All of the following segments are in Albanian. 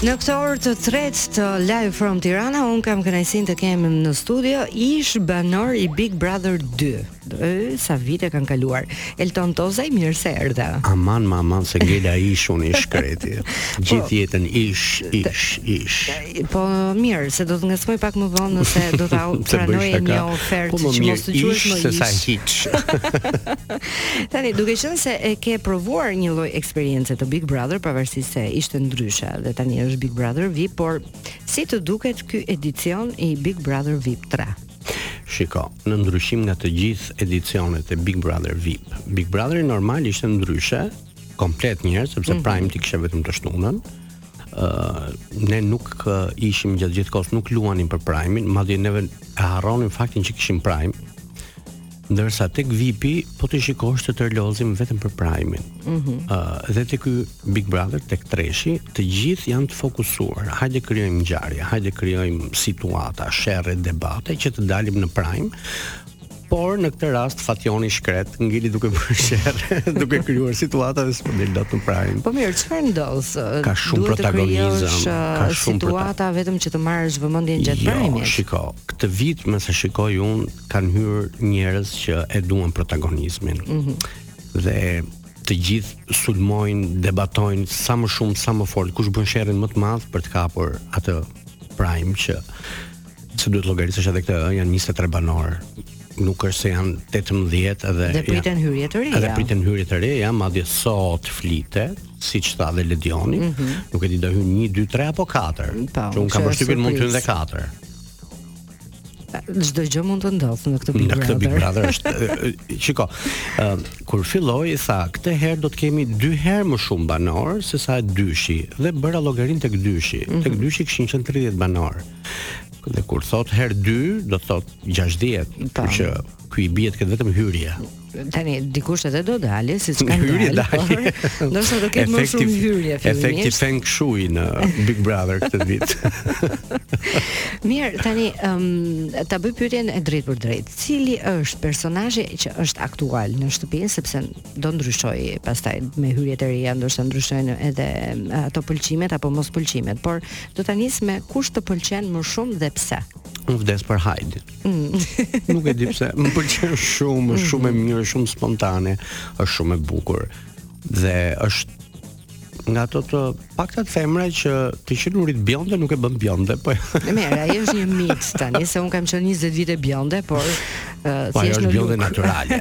Në këtë orë të tretë të Live from Tirana, un kam kënaqësinë të kem në studio ish banor i Big Brother 2. Ë, sa vite kanë kaluar. Elton Tozaj, mirë se erdhe. Aman, aman se ngela ish un i shkreti. Po. Gjithë jetën ish, ish, ish. Po mirë, se do të ngacmoj pak më vonë nëse do ta pranoj një ofertë po, që mos të quhesh më ish. Se sa hiç. Tani, duke qenë se e ke provuar një lloj eksperience të Big Brother, pavarësisht se ishte ndryshe dhe tani është Big Brother VIP, por si të duket ky edicion i Big Brother VIP 3? Shiko, në ndryshim nga të gjithë edicionet e Big Brother VIP, Big Brother normal ishte ndryshe, komplet një herë sepse mm -hmm. Prime ti kishe vetëm të shtunën. Ë uh, ne nuk uh, ishim gjatë gjithë kohës, nuk luanim për Prime-in, madje neve e harronim faktin që kishim Prime. Ndërsa tek VIP-i po t'i shikosh të tërë lozin vetëm për Prime-in. Ëh, mm -hmm. uh, dhe te ky Big Brother tek Treshi, të gjithë janë të fokusuar. Hajde krijojmë ngjarje, hajde krijojmë situata, sherre, debate që të dalim në Prime. Por në këtë rast Fatjoni i shkret ngeli duke bërë sherr, duke krijuar situata dhe s'po del dot në prajm. Po mirë, çfarë ndodh? Ka shumë Duhet protagonizëm, ka uh, shumë situata prota... vetëm që të marrësh vëmendjen gjatë jo, prajmit. Jo, shiko, këtë vit me sa shikoj unë kanë hyrë njerëz që e duan protagonizmin. Mm -hmm. Dhe të gjithë sulmojnë, debatojnë sa më shumë, sa më fort, kush bën sherrin më të madh për të kapur atë prime që se duhet llogarisësh edhe këtë, janë 23 banorë nuk është se janë 18 edhe dhe priten ja, hyrje të reja. Edhe priten hyrje të reja, madje sot flitet, siç tha dhe Ledioni, mm -hmm. nuk e di do hyn 1 2 3 apo 4. Po, që un kam përshtypjen mund të hyn dhe 4. çdo gjë mund të ndodhë në këtë Big Brother. Në këtë Big Brother është shiko, kur filloi tha, këtë herë do të kemi dy herë më shumë banor se sa dyshi dhe bëra llogarin tek dyshi. Mm -hmm. Tek dyshi kishin qenë 30 banor. Dhe kur thot herë 2, do thot 60, kështu që kjo i bie të ketë vetëm hyrje. Tani dikush edhe do dalë, si s'ka hyrje dalë. Ndoshta do ketë më shumë hyrje fillimisht. Efekti Feng Shui në Big Brother këtë vit. Mirë, tani um, ta bëj pyetjen drejt për drejt. Cili është personazhi që është aktual në shtëpi sepse do ndryshojë pastaj me hyrjet e reja, ndoshta ndryshojnë edhe ato pëlqimet apo mos pëlqimet, por do ta nis me kush të pëlqen më shumë dhe pse. Unë vdes për Hajdin. Nuk e di pse, më pëlqen shumë, është shumë e mhm. mirë, është shumë spontane, është shumë e bukur. Dhe është nga ato të paktat femra që të qenurit bjonde nuk e bën bjonde, po. Normal, ai është një mit tani, se un kam qenë 20 vite bjonde, por uh, po, thjesht është bjonde natyrale.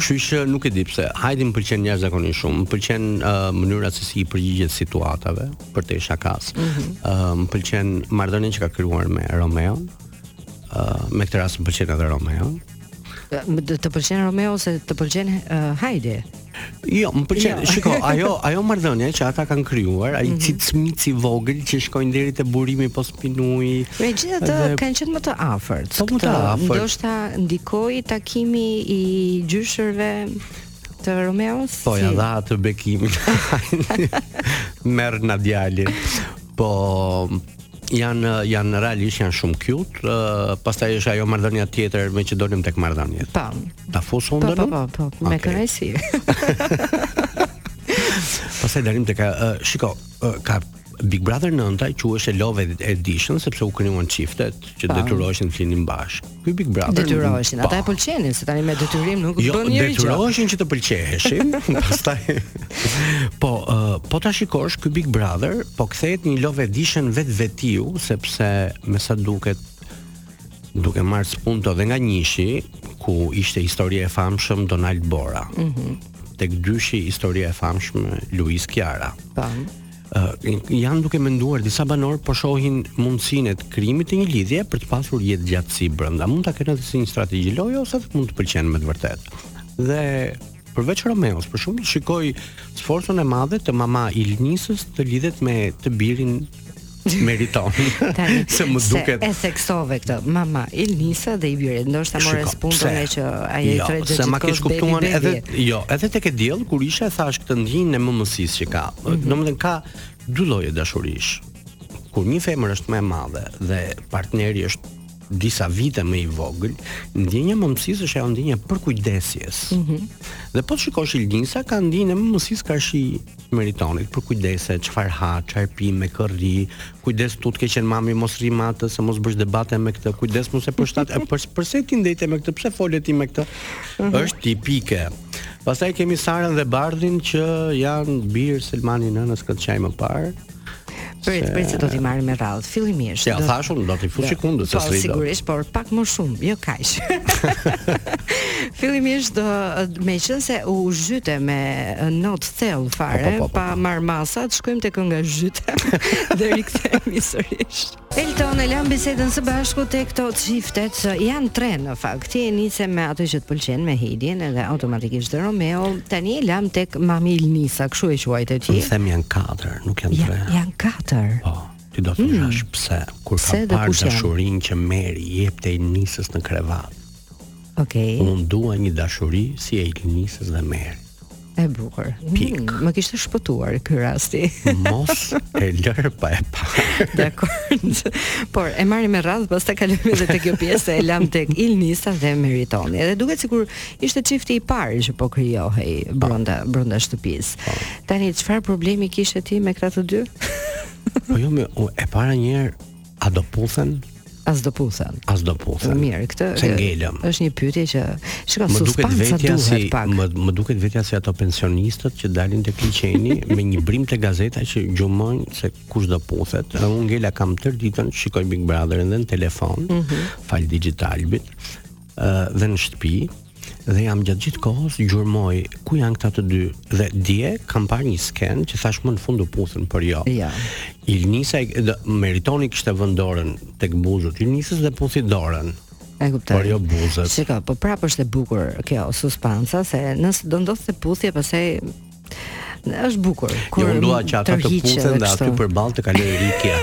Kështu që nuk e di pse. Hajdi më pëlqen jashtëzakonisht shumë. Më pëlqen uh, mënyra se si i përgjigjet situatave. përqeshakes. Ëm mm -hmm. uh, më pëlqen marrëdhënia që ka krijuar me Romeo. Ëm uh, me këtë rast më pëlqen edhe Romeo. Të, të pëlqen Romeo se të pëlqen uh, Heidi? Jo, më pëlqen. Jo. Shiko, ajo ajo marrëdhënia që ata kanë krijuar, ai mm -hmm. cicmici i vogël që shkojnë deri te burimi po s'pinë ujë. Megjithatë dhe... kanë qenë më të afërt. Po më të afërt. Ndoshta ndikoi takimi i gjyshërve Të Romeos. Po si? ja dha atë bekimin. Merr na djalin. Po janë janë realisht janë shumë cute. Uh, pastaj është ajo marrëdhënia tjetër meqë dolëm tek marrëdhëniet. Po. Ta fus unë po, po, po, po, po, me kënaqësi. pastaj dalim tek uh, shiko, uh, ka Big Brother 9-a quhej Love Edition sepse u krijuan çiftet që po. detyroheshin të flinin bashkë. Ky Big Brother detyroheshin, ata e po. pëlqenin, se tani me detyrim nuk jo, bën njëri gjë. Jo, detyroheshin që të pëlqeheshin, pastaj po uh, po ta shikosh ky Big Brother, po kthehet një Love Edition vetvetiu sepse me sa duket duke marrë spunto dhe nga njëshi ku ishte historia e famshme Donald Bora. Mhm. Mm tek dyshi historia e famshme Luiz Kiara. Tam. Uh, janë duke menduar disa banorë po shohin mundësinë e krijimit të një lidhje për të pasur jetëgjatësi brenda. Mund ta kenë edhe si një strategji loje ose dhe mund të pëlqehen me të vërtetë. Dhe përveç Romeos, për shembull shikoj sforcon e madhe të mama Ilnisës të lidhet me të birin Meriton. Tani se më duket. Se ku e gjete këtë. Mama Ilnisa dhe i biri, ndoshta more spunton që ai jo, tre gjithë. Jo, se ma ke kuptuar edhe jo, edhe tek E Diell kur isha e thashë këtë ndjenjë e mëmësisë që ka. Mm -hmm. Domethënë ka dy lloje dashurish. Kur një femër është më e madhe dhe partneri është disa vite më i vogël, ndjenja e mëmësisë është ajo ndjenja e përkujdesjes. Mm -hmm. Dhe po të shikosh Ilnisa ka ndjenjën e mëmësisë karshi Meritonit përkujdesje, çfarë ha, çfarë pi me kë rri, kujdes tu të keqen mami mos rri me atë se mos bësh debate me këtë, kujdes mos e përshtat, e pers, përse ti ndenje me këtë, pse fole ti me këtë? Uh mhm. -huh. Është tipike. Pastaj kemi Sarën dhe Bardhin që janë bir Selmani nënës kë të qaj më parë. Prit, se... prit se do t'i marrim me radhë. Fillimisht. Ja, do... thashë unë, do t'i fus kundër, se po, s'rri dot. Sigurisht, por pak më shumë, jo kaq. Fillimisht do meqenëse u zhyte me not thellë fare, po, po, po, po, pa marrë masat, shkojmë tek kënga zhyte dhe rikthehemi sërish. Elton e lam bisedën së bashku tek këto çiftet që janë tre në fakt. Ti e nise me atë që të pëlqen me Heidin edhe automatikisht Romeo. Tani e lam tek Mami Ilnisa, kshu e quajte ti. Unë them janë katër, nuk janë tre. Ja, janë katër. Po. Ti do të hmm. pse kur ka parë dashurinë që Meri jepte Ilnisës në krevat. Okej. Okay. Unë dua një dashuri si e Ilnisës dhe Merit. E bukur. Pik. Mm, më kishte shpëtuar ky rasti. Mos e lër pa e pa. Dakord. Por e marrim me radhë, pastaj kalojmë edhe te kjo pjesë e lam tek Ilnisa dhe Meritoni. Edhe duket sikur ishte çifti i parë që po krijohej brenda brenda shtëpisë. Po. Tani çfarë problemi kishe ti me këta të dy? Po jo, më e para një herë A do puthen? As do puthen. As do puthen. Mirë, këtë se ngelëm. Është një pyetje që shiko, se duket vetja si pak. më më duket vetja si ato pensionistët që dalin tek liqeni me një brim te gazeta që gjurmojnë se kush do puthet. Edhe unë ngela kam tër ditën, shikoj Big Brother-in dhe në telefon, mm -hmm. fal Digitalbit. dhe në shtëpi dhe jam gjatë gjithë kohës gjurmoj ku janë këta të dy dhe dje kam parë një sken që thash më në fund u puthën por jo. Ja. Ilnisa Meritoni kishte vënë dorën tek buzët e Ilnisës dhe puthi dorën. E kuptoj. Por jo buzët. Shiko, po prapë është e bukur kjo suspanca se nëse do ndodhte puthje, pastaj është bukur. Jo, por unë dua që ata të puthen dhe aty përballë të kalojë Rikja.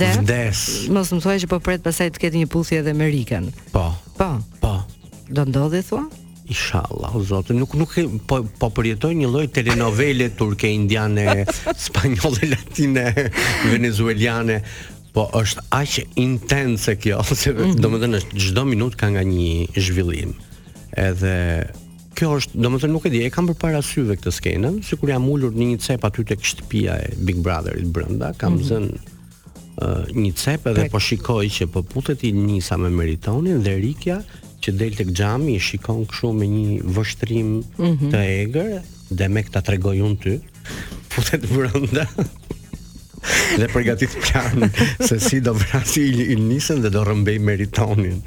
dhe vdes. Mos më thuaj që po pret pastaj të ketë një puthje edhe me Rikën. Po. Po. Po. Do ndodhi thua? Inshallah, o Zot, nuk nuk e, po po përjetoj një lloj telenovele turke, indiane, spanjolle, latine, venezuelane, po është aq intense kjo, se mm -hmm. domethënë është çdo minutë ka nga një zhvillim. Edhe Kjo është, domethënë nuk e di, e kam përpara syve këtë skenën, sikur jam ulur në një cep aty tek shtëpia e Big Brotherit brenda, kam mm -hmm. zënë uh, një cep edhe po shikoj që po puthet Ilnisa me Meritonin dhe Rikja që del tek xhami i shikon kështu me një vështrim mm -hmm. të egër dhe me këta tregoj unë ty. Futet brenda. Dhe përgatit plan se si do vrasi Ilnisën dhe do rrëmbej Meritonin.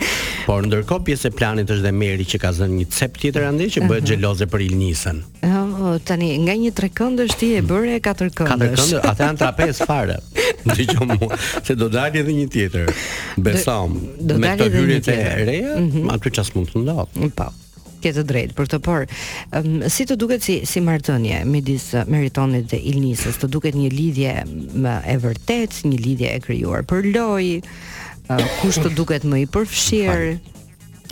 Por ndërkohë pjesë e planit është dhe Meri që ka zënë një cep tjetër ande që bëhet xheloze për Ilnisën. Oh, tani nga një trekëndësh ti e bëre katërkëndësh. Katërkëndësh, ata janë trapez fare. Dëgjo mua se do dalë edhe një tjetër. Besom. Do, do dalë edhe një tjetër. Reja, mm -hmm. aty ça s' mund të ndodh. Po. Ke të drejtë për këtë, por um, si të duket si marrëdhënie midis Meritonit dhe Ilnisës, të duket një lidhje më e vërtetë, një lidhje e krijuar për lojë, uh, kush të duket më i përfshirë?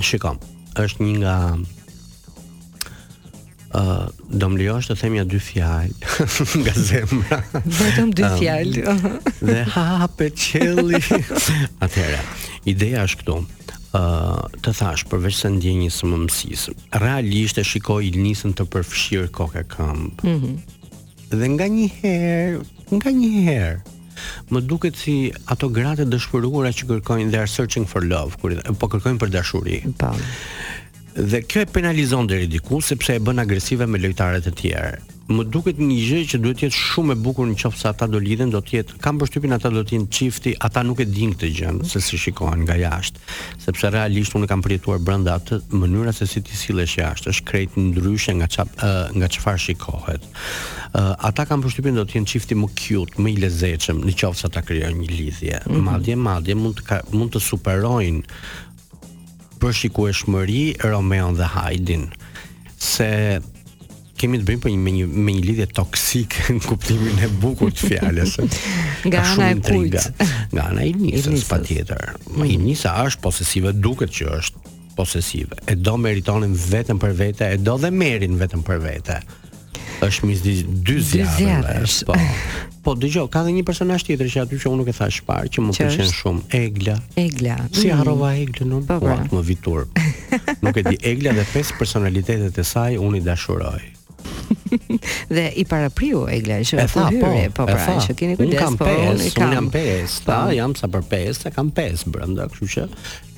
Shiko, është një nga ë uh, do më lejosh të them ja dy fjalë nga zemra. Vetëm dy fjalë. dhe hapet qielli. Atëherë, ideja është këtu. Ë, të thashë, përveçse ndjenjës së mëmësisë, realisht e shikoj Ilnisën të përfshirë kokë e këmbë. Mm -hmm. Dhe nganjëherë, nganjëherë, më duket si ato gratë e dëshpëruara që kërkojnë they're searching for love, kur po kërkojnë për dashuri. Po. Dhe kjo e penalizon deri diku sepse e bën agresive me lojtarët e tjerë. Më duket një gjë që duhet të jetë shumë e bukur në qoftë se ata do lidhen, do të jetë kam përshtypjen ata do të jenë çifti, ata nuk e dinë këtë gjë, se si shikohen nga jashtë, sepse realisht unë e kam përjetuar brenda atë mënyra se si ti sillesh jashtë, është krejt ndryshe nga ça nga çfarë shikohet. Ata kam përshtypjen do të jenë çifti më cute, më i lezetshëm në qoftë se ata krijojnë një lidhje. Mm -hmm. Madje madje mund të ka, mund të superojnë për shikueshmëri Romeon dhe Hajdin se kemi të bëjmë për një me një me një lidhje toksike në kuptimin e bukur të fjalës. Nga ana e kujt? Nga ana e Ilnisës patjetër. Mm. Ilnisa është posesive, duket që është posesive. E do Meritonin vetëm për vete, e do dhe Merin vetëm për vete. Është mes dy dy zjarresh. Po. Po dëgjoj, ka edhe një personazh tjetër që aty që unë nuk e thashë parë, që më pëlqen shumë, Egla. Egla. Si mm. harrova Eglën unë po, po. më vitur. Nuk e di Egla dhe pesë personalitetet e saj unë i dashuroj. dhe i parapriu Egla që e tha, po, po pra, që keni kujdes, kam po, pesë, unë kam pesë, ta, po. jam sa për pesë, kam pesë brenda, kështu që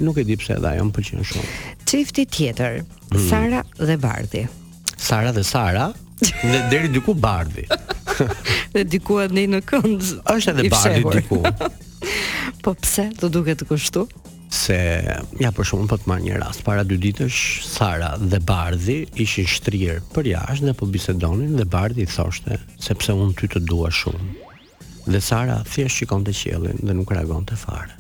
nuk e di pse edhe ajo më pëlqen shumë. Çifti tjetër, mm. Sara dhe Bardhi. Sara dhe Sara dhe deri diku Bardhi. dhe diku edhe në kënd. Është edhe Bardhi diku. po pse të duket kështu? Se ja për shembull po të marr një rast para dy ditësh Sara dhe Bardhi ishin shtrirë përjashta dhe po bisedonin dhe Bardhi i thoshte sepse unë ty të dua shumë. Dhe Sara thjesht shikonte qiellin dhe nuk reagonte fare.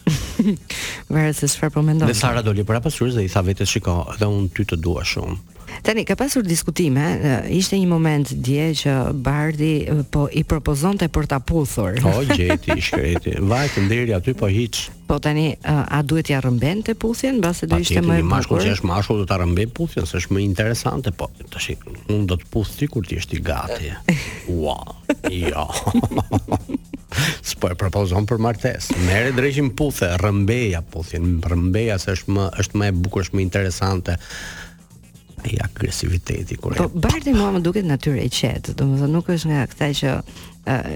Varet se çfarë po mendon. Dhe Sara doli para pasqyrës dhe i tha vetes shiko, edhe unë ty të dua shumë. Tani ka pasur diskutime, ishte një moment dje që Bardhi po i propozonte për ta puthur. Po gjeti i shkreti. Vaj të nderi aty po hiç. Po tani a duhet t'ia rrëmbente puthjen, mbase do ishte më e bukur. Mashkull që është mashkull do ta rrëmbejë puthjen, se është më interesante, po Tash unë do të puth ty kur ti të jesh gati. Ua. Jo. S'po e propozon për martes. Merre dreqin puthe, rrëmbeja puthjen, rrëmbeja se është më, është më e bukur, është më interesante i agresiviteti kur po Bardhi mua më duket natyrë e qetë, domethënë nuk është nga këta që uh,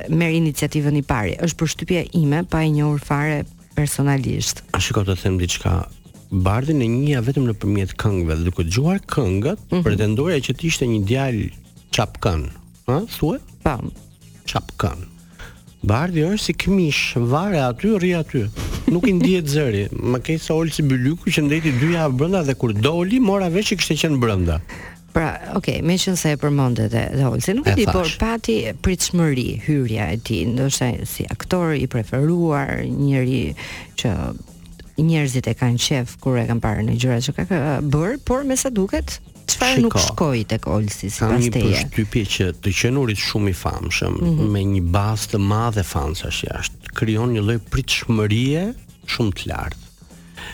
merr iniciativën i pari. Është përshtypja ime pa e njohur fare personalisht. A shiko të të them diçka, Bardhin e njihja vetëm nëpërmjet këngëve dhe duke dëgjuar këngët, mm -hmm. pretendoja që të ishte një djalë çapkën, ha, thua? Po. Çapkën. Bardhi është si këmish, vare aty, rri aty. Nuk i ndihet zëri. M'u heq sa Olsi Bylyku që ndenji dy javë brenda dhe kur doli, mora vesh që kishte qenë brenda. Pra, ok, meqenëse e përmende dhe, dhe Olsin, nuk e di, por pati pritshmëri hyrja e tij, ndoshta si aktor i preferuar, njeri që njerëzit e kanë qejf kur e kanë parë në gjërat që ka bërë, por me sa duket, çfarë nuk shkoi tek Olsi sipas teje. Kam një përshtypje që të qenurit shumë i famshëm mm -hmm. me një bazë të madhe fansash jashtë krijon një lloj pritshmërie shumë të lartë.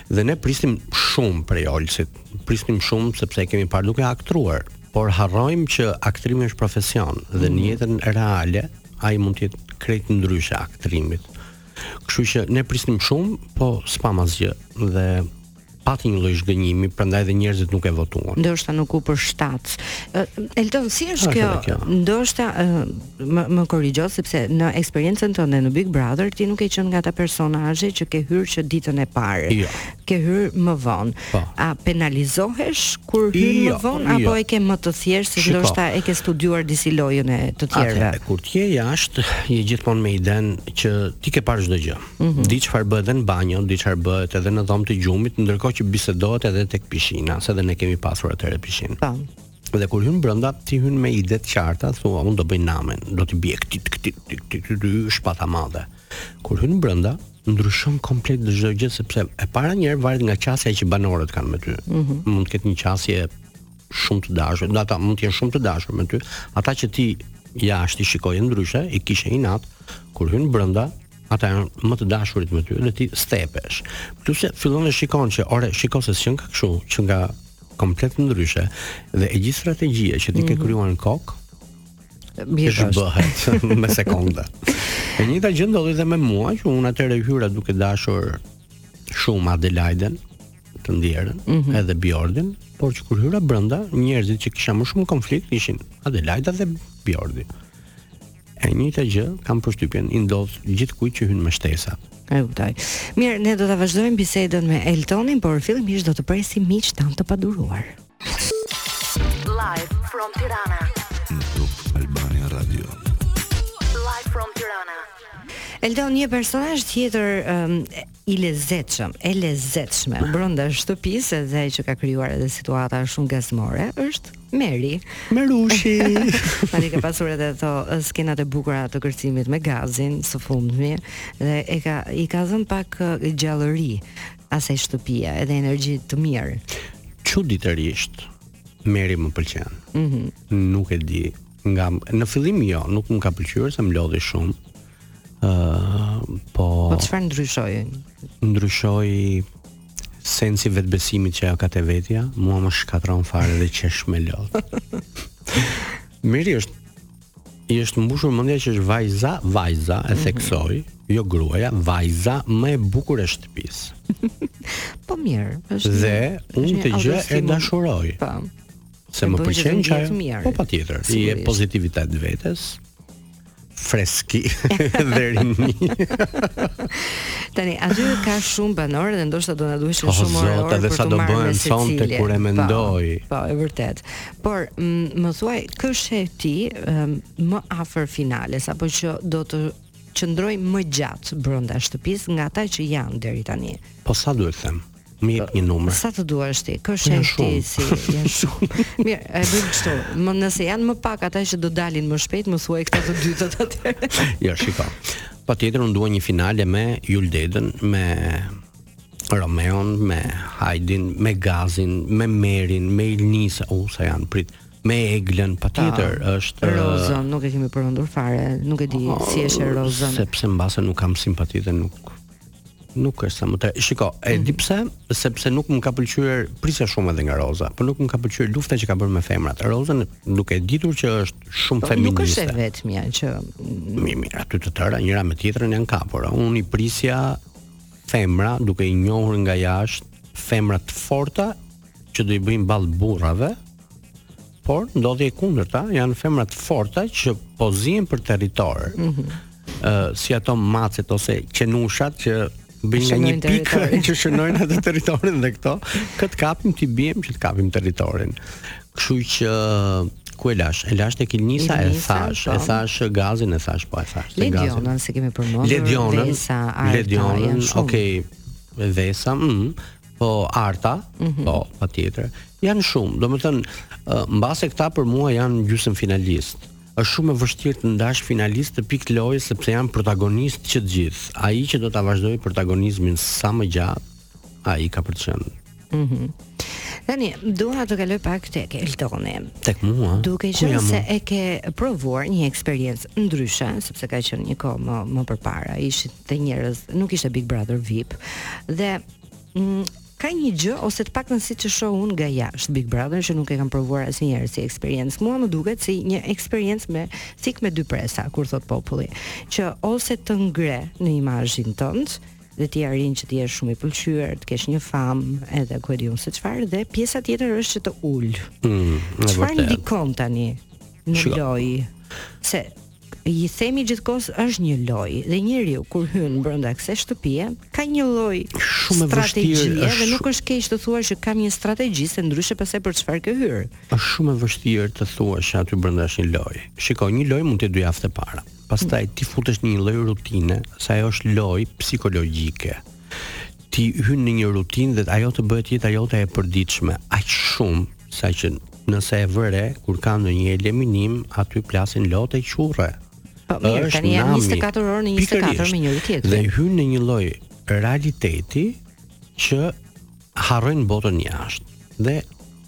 Dhe ne prisnim shumë prej Olsit. Prisnim shumë sepse e kemi parë duke aktruar, por harrojmë që aktrimi është profesion dhe në mhm. jetën reale ai mund të jetë krejt ndryshe aktrimit. Kështu që ne prisnim shumë, po s'pamë asgjë dhe pati një lloj zhgënjimi, prandaj edhe njerëzit nuk e votuan. Ndoshta nuk u përshtat. Elton, si është kjo? Ndoshta Më, më korrigjo sepse në eksperiencën tënde në Big Brother ti nuk ke qenë nga ata personazhe që ke hyrë që ditën e parë. Jo. Ke hyrë më vonë. Po. A penalizohesh kur hyn jo, më vonë jo. apo e ke më të thjeshtë se ndoshta e ke studiuar disi lojën e të tjerëve? Atë, kur ti je jashtë, je gjithmonë me idenë që ti ke parë çdo gjë. Mm -hmm. Di çfarë bëhet edhe në banjo, di çfarë bëhet edhe në dhomë të gjumit, ndërkohë që bisedohet edhe tek pishina, se edhe ne kemi pasur atëherë pishinë. Po. Dhe kur hyn brenda, ti hyn me ide të qarta, thua unë do bëj namin, do t'i bie këtij këtij këtij këtij këtij shpata madhe. Kur hyn brenda, ndryshon komplet çdo gjë sepse e para një herë varet nga qasja që banorët kanë me ty. Mm -hmm. Mund të ketë një qasje shumë të dashur, do ata mund të jenë shumë të dashur me ty. Ata që ti jashtë i shikoje ndryshe, i kishe inat, kur hyn brenda, ata janë më të dashurit me ty dhe ti stepesh. Plus se fillon të shikosh që ore, shikon se s'qenka kështu, qenka komplet ndryshe dhe e gjithë strategjia që ti ke mhm. krijuar në kokë Mirë është bëhet me sekonda. E njëjta gjë ndodhi edhe me mua, që unë atëherë hyra duke dashur shumë Adelaiden të ndjerën, mm -hmm. edhe Bjordin, por që kur hyra brenda, njerëzit që kisha më shumë konflikt ishin Adelaida dhe Bjordi. E njëjta gjë, kam përshtypjen, i ndodh gjithkujt që hyn me shtesat. E kuptoj. Mirë, ne do ta vazhdojmë bisedën me Eltonin, por fillimisht do të presim miqtë tanë të paduruar. Live from Tirana. Në Top Albania Radio. Live from Tirana. Elton, një personazh tjetër um, i lezetshëm, e lezetshme brenda shtëpisë dhe që ka krijuar edhe situata shumë gazmore është Meri. Merushi. Tani ka pasur edhe ato skenat e bukura të kërcimit me Gazin së fundmi dhe e ka i ka dhënë pak gjallëri asaj shtëpie, edhe energji të mirë. Çuditërisht Meri më pëlqen. Mhm. Mm nuk e di. Nga në fillim jo, nuk më ka pëlqyer se më lodhi shumë. ë uh, po Po çfarë ndryshoi? Ndryshoi sensi i vetëbesimit që ajo ka te vetja, mua më shkatërron fare dhe qesh me lot. Meri është i është mbushur mendja që është vajza, vajza e mhm theksoj, mm -hmm. jo gruaja, vajza më e bukur e shtëpisë. po mirë, është. Dhe unë këtë gjë e dashuroj. Po. Se më pëlqen që ajo. Po patjetër, t'i jep pozitivitet vetes. Freski dhe rini. Tani, aty ka shumë banorë dhe ndoshta do na duhen shumë orë Zot, edhe sa do bëhen sonte kur e mendoj. Po, po, e vërtetë. Por më thuaj, kë sheh ti më afër finales apo që do të qëndrojë më gjatë brenda shtëpisë nga ata që janë deri tani? Po sa duhet të them? Më jep një numër. Sa të duash ti? Kë sheh ti si janë shumë. Mirë, e bëjmë kështu. Më nëse janë më pak ata që do dalin më shpejt, më thuaj këta të dytët atë. jo, shiko. Patjetër unë dua një finale me Jul Dedën, me Romeon, me Heidin, me Gazin, me Merin, me Ilnisa, u sa janë prit, me Eglën, patjetër, pa, është Rozën, nuk e kemi përmendur fare, nuk e di oh, si është Rozën. Sepse mbase nuk kam simpati dhe nuk Nuk është sa më tre. Shiko, e di mhm. pse? Sepse nuk më ka pëlqyer prisja shumë edhe nga Roza, por nuk më ka pëlqyer lufta që ka bërë me femrat. Rozën duke e ditur që është shumë po, feministe. Nuk është e vetmja që, mirë, aty të tëra njëra me tjetrën janë kapur. Unë i prisja femra duke i njohur nga jashtë femra të forta që do i bëjnë ballë burrave, por ndodhi e kundërta, janë femra të forta që po zihen për territor. Ëh, mm -hmm. si ato macet ose qenushat që bëjnë nga një pikë që shënojnë atë territorin dhe këto, kë të kapim t'i biem që të kapim territorin. Kështu që ku e lashë? E lashë tek Ilnisa, e thashë, e po, thashë Gazin, e thashë, po e thashë. Ledionën s'e kemi përmendur. Ledionën, Ledionën, okay. Vesa, mm, Po arta, mm -hmm. po patjetër. Janë shumë, domethënë uh, mbase këta për mua janë gjysmëfinalistë. Është shumë e vështirë të ndash finalistët në këtë pikë loje sepse janë protagonistë që të gjithë. Ai që do ta vazhdojë protagonizmin sa më gjatë, ai ka për të qenë. Mhm. Mm Tani, dua të kaloj pak tek Eltoni. Tek mua. Duke qenë se e ke provuar një eksperiencë ndryshe, sepse ke qenë një kohë më më përpara, ishit njerëz, nuk ishte Big Brother VIP. Dhe Mm, ka një gjë ose të paktën siç e shoh unë nga jashtë Big Brother që nuk e kam provuar asnjëherë si eksperiencë. Mua më duket si një eksperiencë me thikë me dy presa, kur thotë populli, që ose të ngre në imazhin tënd dhe ti arrin që të jesh shumë i pëlqyer, të kesh një famë, edhe ku e di unë se çfarë dhe pjesa tjetër është që të ul. Mm, çfarë ndikon tani në lojë? Se i themi gjithkohës është një lojë dhe njeriu kur hyn brenda kësaj shtëpie ka një lloj strategjie dhe nuk është keq të thuash që kam një strategji se ndryshe pastaj për çfarë ke hyrë. Është shumë e vështirë të thuash që aty brenda është një lojë. Shiko, një lojë mund të jetë dy javët e para. Pastaj ti futesh në një lloj rutine, se ajo është lojë psikologjike. ti hyn në një rutinë dhe ajo të bëhet jeta jote e përditshme, aq shumë saqë nëse e vë re kur ka ndonjë eliminim, aty plasin lotë e qurre. Po mirë, tani janë 24 orë në 24 me njëri-tjetrin. Dhe hyn në një lloj realiteti që harrojnë botën jashtë dhe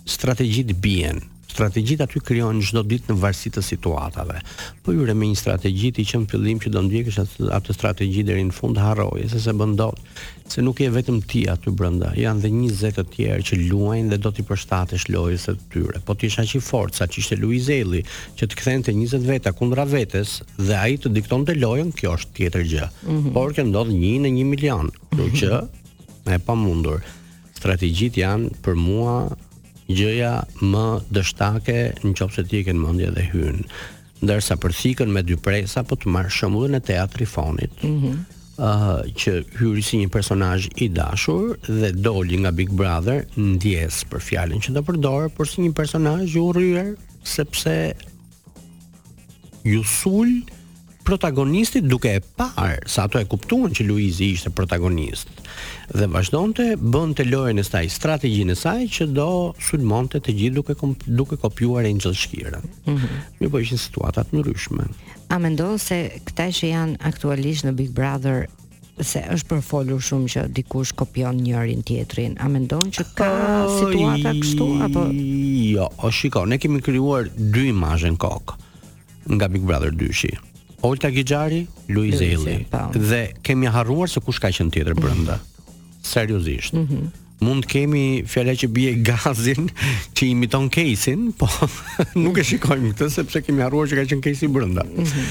strategjitë bien. Strategjitë aty krijohen çdo ditë në varësi të situatave. Po hyre me një strategji ti që në fillim që do ndjekësh atë strategji deri në fund harroje se s'e bën dot, se nuk je vetëm ti aty brenda, janë dhe 20 të tjerë që luajnë dhe do t'i përshtatesh lojës së tyre. Po të ishe aq i fortë sa ishte Luiz Ejlli, që të kthente 20 veta kundra vetes dhe ai të diktonte lojën, kjo është tjetër gjë. Mm -hmm. Por kjo ndodh 1 në 1 milion, kështu që e pamundur. Strategjitë janë për mua gjëja më dështake në qofë se ti e ke në mendje dhe hyn. Ndërsa për thikën me dy presa, po të marr shembullin e Tea Trifonit, mm -hmm. uh, që hyri si një personazh i dashur dhe doli nga Big Brother ndjesë për fjalën që do përdor, por si një personazh i urryer, sepse iu sul protagonistit duke e parë sa ato e kuptuan që Luizi ishte protagonist dhe vazhdonte bënte lojën e saj, strategjinë e saj që do sulmonte të gjithë duke duke kopjuar Einxhel Shkirën. Mm -hmm. Mirëpo ishin situata të ndryshme. A mendon se këta që janë aktualisht në Big Brother se është përfolur shumë që dikush kopjon njëri-tjetrin. A mendon që ka situata kështu apo jo? O shiko, ne kemi krijuar dy imazhe në kokë nga Big Brother 2-shi. Olta Gixhari, Luiz Ejlli. Po. Dhe kemi harruar se kush ka qenë tjetër brenda. Seriozisht. Mm -hmm. Mund të kemi fjala që bie gazin që imiton Kejsin, po nuk e shikojmë këtë sepse kemi harruar që ka qenë Kejsi brenda. Mm -hmm.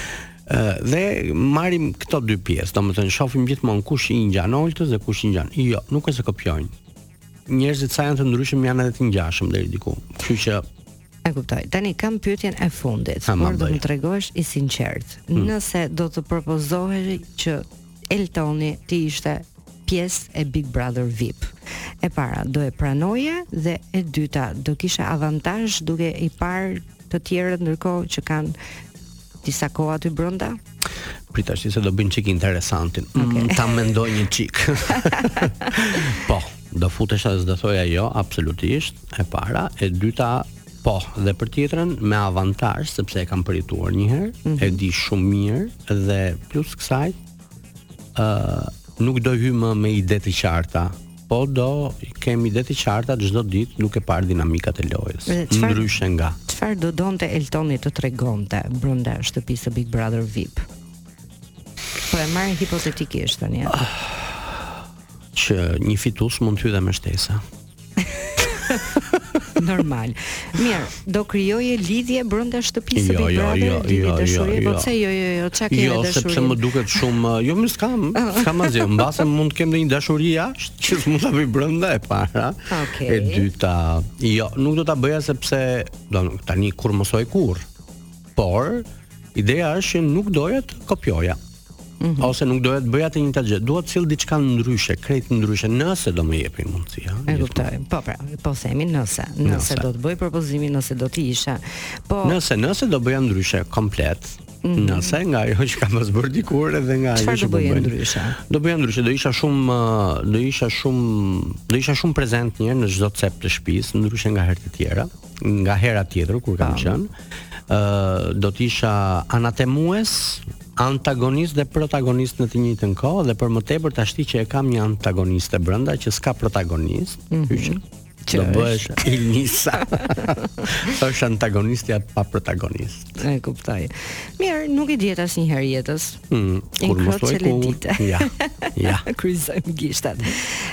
Uh, dhe marrim këto dy pjesë, domethënë shofim gjithmonë kush i ngjan Oltës dhe kush i ngjan Jo, nuk është se kopjojnë. Njerëzit sa janë të ndryshëm janë edhe të ngjashëm deri diku. Kështu që E kuptoj. Tani kam pyetjen e fundit, por do të më tregohesh i sinqertë. Hmm. Nëse do t'i propozohej që Eltoni të ishte pjesë e Big Brother VIP. E para do e pranoje dhe e dyta do kishe avantazh duke i parë të tjerët ndërkohë që kanë disa kohë aty brenda. Prit tash se do bëj një çik interesantin. Mm, okay. Mm, ta mendoj një çik. po, do futesha, s'do thoja jo, absolutisht. E para, e dyta Po, dhe për tjetrën me avantazh sepse e kam përjetuar një herë, mm -hmm. e di shumë mirë dhe plus kësaj ë uh, nuk do hyj më me ide të qarta. Po do kem ide të qarta çdo ditë duke parë dinamikat e lojës. Ndryshe nga çfarë do donte Eltoni të tregonte brenda shtëpisë së Big Brother VIP. Po e marr hipotetikisht tani. Ah, që një fitues mund të hyjë me shtesa. Normal. Mirë, do krijoje lidhje brenda shtëpisë së jo, Big jo, Brother, jo, jo, jo, dashuri, jo, po pse jo, jo, jo, çfarë ke jo, dashuri? Jo, sepse më duket shumë, jo më s'kam, s'kam asgjë, mbase mund të kem ndonjë dashuri jashtë që s'mund ta bëj brenda e para. Okay. E dyta, jo, nuk do ta bëja sepse do tani kurrë mos thuaj kurrë. Por ideja është që nuk doja të kopjoja. Mm -hmm. Ose nuk doja të bëja të njëjtën gjë. Dua të sjell diçka ndryshe, krejt ndryshe, nëse do më jepej mundësia. E kuptoj. Po pra, po themi nëse, nëse, nëse. do të bëhej propozimi, nëse do të isha. Po Nëse, nëse do bëja ndryshe komplet, Mm -hmm. Nëse nga ajo që kam pas bërë dikur edhe nga ajo që po bëj. Do ndryshe. Do bëja ndryshe, do isha shumë uh, do isha shumë do isha shumë prezent një herë në çdo cep të shtëpisë, ndryshe nga herët e tjera. nga hera tjetër kur kam qenë, ë uh, do të isha anatemues, antagonist dhe protagonist në të njëjtën kohë dhe për më tepër tashti që e kam një antagoniste brenda që s'ka protagonist, mm -hmm. që që do bëhesh Ilnisa. Është antagonistja pa protagonist. E kuptoj. Mirë, nuk i dihet asnjëherë jetës. Hmm, kurrë mos thuaj kurrë ja. Ja. Kryzojmë gishtat.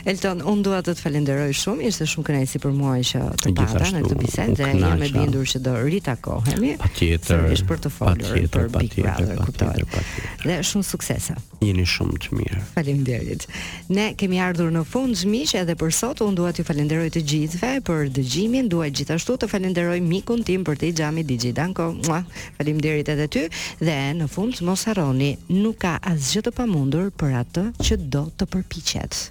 Elton, unë dua të të falenderoj shumë. Ishte shumë kënaqësi për mua që të pata në këtë bisedë dhe jam e bindur që do ritakohemi. Patjetër. Sërish për të folur patjetër, për Big patjetër, Brother, patjetër, Dhe shumë suksese. Jeni shumë të mirë. Faleminderit. Ne kemi ardhur në fund miq edhe për sot. Unë dua t'ju falenderoj të gjithëve për dëgjimin. Dua gjithashtu të falenderoj mikun tim përtej xhamit, DJ Danko. Faleminderit edhe ty dhe në fund mos harroni nuk ka asgjë të pamundur për atë që do të përpiqet.